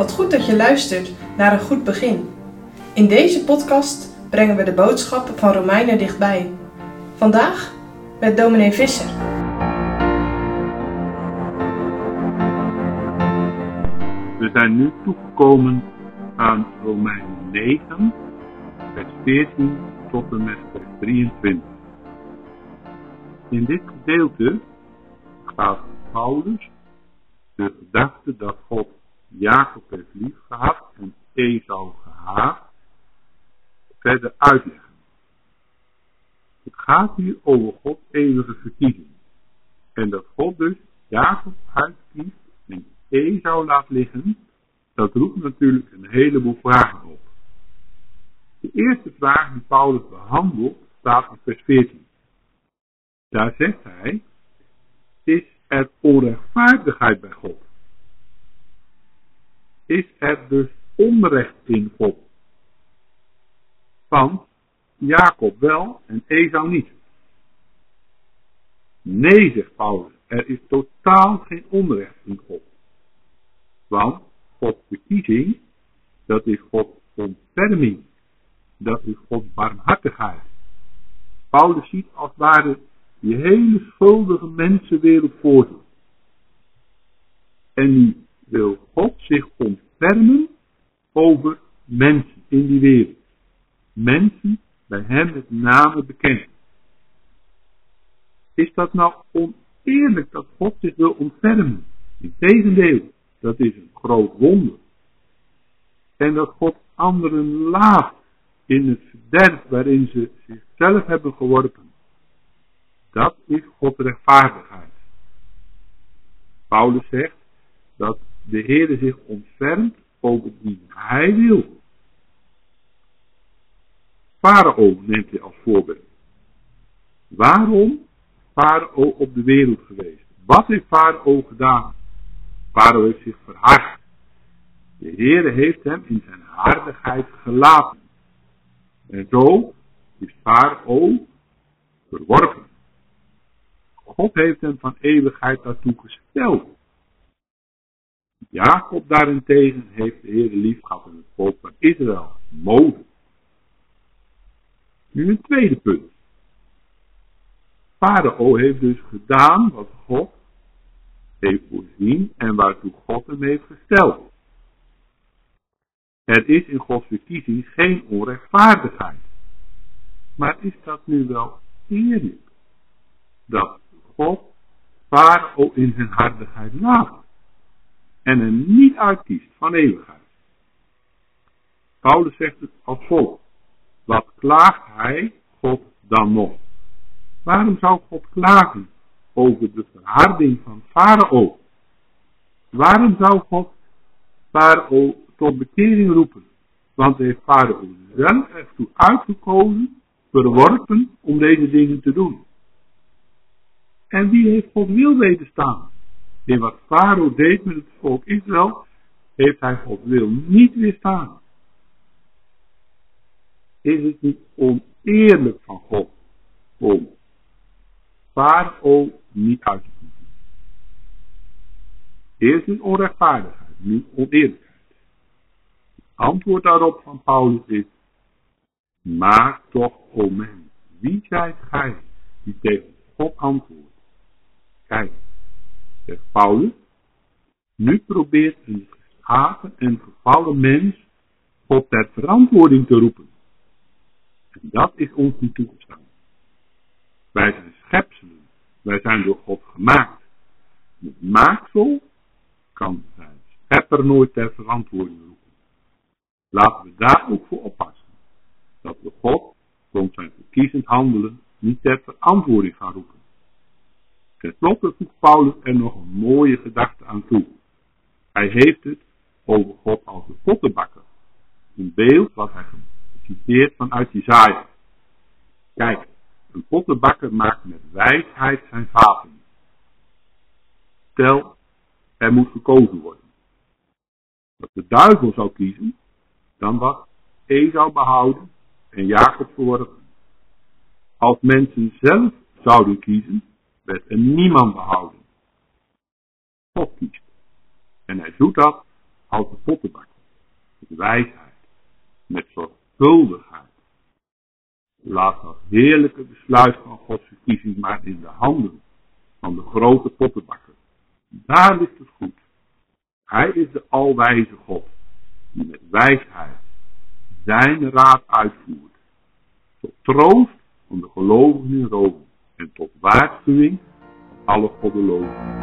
Wat goed dat je luistert naar een goed begin. In deze podcast brengen we de boodschap van Romeinen dichtbij. Vandaag met dominee Visser. We zijn nu toegekomen aan Romeinen 9, vers 14 tot en met vers 23. In dit gedeelte gaat Paulus de gedachte dat God Jacob heeft lief gehad en Esau gehaat, verder uitleggen. Het gaat hier over Gods eeuwige verkiezing. En dat God dus Jacob uitkiest en Esau laat liggen, dat roept natuurlijk een heleboel vragen op. De eerste vraag die Paulus behandelt staat in vers 14. Daar zegt hij, is er onrechtvaardigheid bij God? Is er dus onrecht in God? Want Jacob wel en Esau niet. Nee, zegt Paulus, er is totaal geen onrecht in God. Want Gods verkiezing, dat is Gods ontferming. Dat is Gods barmhartigheid. Paulus ziet als het ware die hele schuldige mensenwereld voor zich. En nu wil God zich ontfermen over mensen in die wereld. Mensen bij hem met name bekend. Is dat nou oneerlijk dat God zich wil ontfermen? Integendeel, dat is een groot wonder. En dat God anderen laat in het verderf waarin ze zichzelf hebben geworpen. Dat is Gods rechtvaardigheid. Paulus zegt dat de Heer zich ontfermt over wie hij wil. Farao neemt hij als voorbeeld. Waarom Farao op de wereld geweest? Wat heeft Farao gedaan? Farao heeft zich verhard. De Heer heeft hem in zijn hardigheid gelaten. En zo is Farao verworpen. God heeft hem van eeuwigheid daartoe gesteld. Jacob daarentegen heeft de Heer lief gehad in het volk van Israël, Mozes. Nu een tweede punt. Farao heeft dus gedaan wat God heeft voorzien en waartoe God hem heeft gesteld. Er is in Gods verkiezing geen onrechtvaardigheid. Maar is dat nu wel eerlijk? Dat God Farao in zijn hardigheid laat en hem niet uitkiest van eeuwigheid. Paulus zegt het als volgt. Wat klaagt hij God dan nog? Waarom zou God klagen over de verharding van Farao? Waarom zou God Farao tot bekering roepen? Want hij heeft Farao zelf ertoe uitgekozen, verworpen om deze dingen te doen. En wie heeft God wil wederstaan? In wat Farao deed met het volk Israël, heeft hij God wil niet weerstaan. Is het niet oneerlijk van God om Farao niet uit te kiezen? Eerst is onrechtvaardigheid, nu oneerlijkheid. Het antwoord daarop van Paulus is, maak toch, o mens, wie zijt gij die tegen God antwoordt? Kijk, zegt Paulus, nu probeert een geschapen en gevallen mens God ter verantwoording te roepen. En dat is ons niet toegestaan. Wij zijn schepselen, wij zijn door God gemaakt. Het maaksel kan zijn schepper nooit ter verantwoording roepen. Laten we daar ook voor oppassen. Dat we God rond zijn verkiezend handelen niet ter verantwoording gaan roepen. Ten slotte voegt Paulus er nog een mooie gedachte aan toe. Hij heeft het over God als een pottenbakker. Een beeld wat hij citeert vanuit Jezaja. Kijk, een pottenbakker maakt met wijsheid zijn vaten. Stel, er moet gekozen worden. Als de duivel zou kiezen, dan was Esau behouden en Jacob verworpen. Als mensen zelf zouden kiezen, werd er niemand behouden. God kiest. En hij doet dat als de pottenbakker, met wijsheid, met zorgvuldigheid. Laat dat heerlijke besluit van Gods verkiezing maar in de handen van de grote pottenbakker. Daar ligt het goed. Hij is de alwijze God, die met wijsheid zijn raad uitvoert. Tot troost van de gelovigen in Rome en tot waarschuwing alle goddelozen.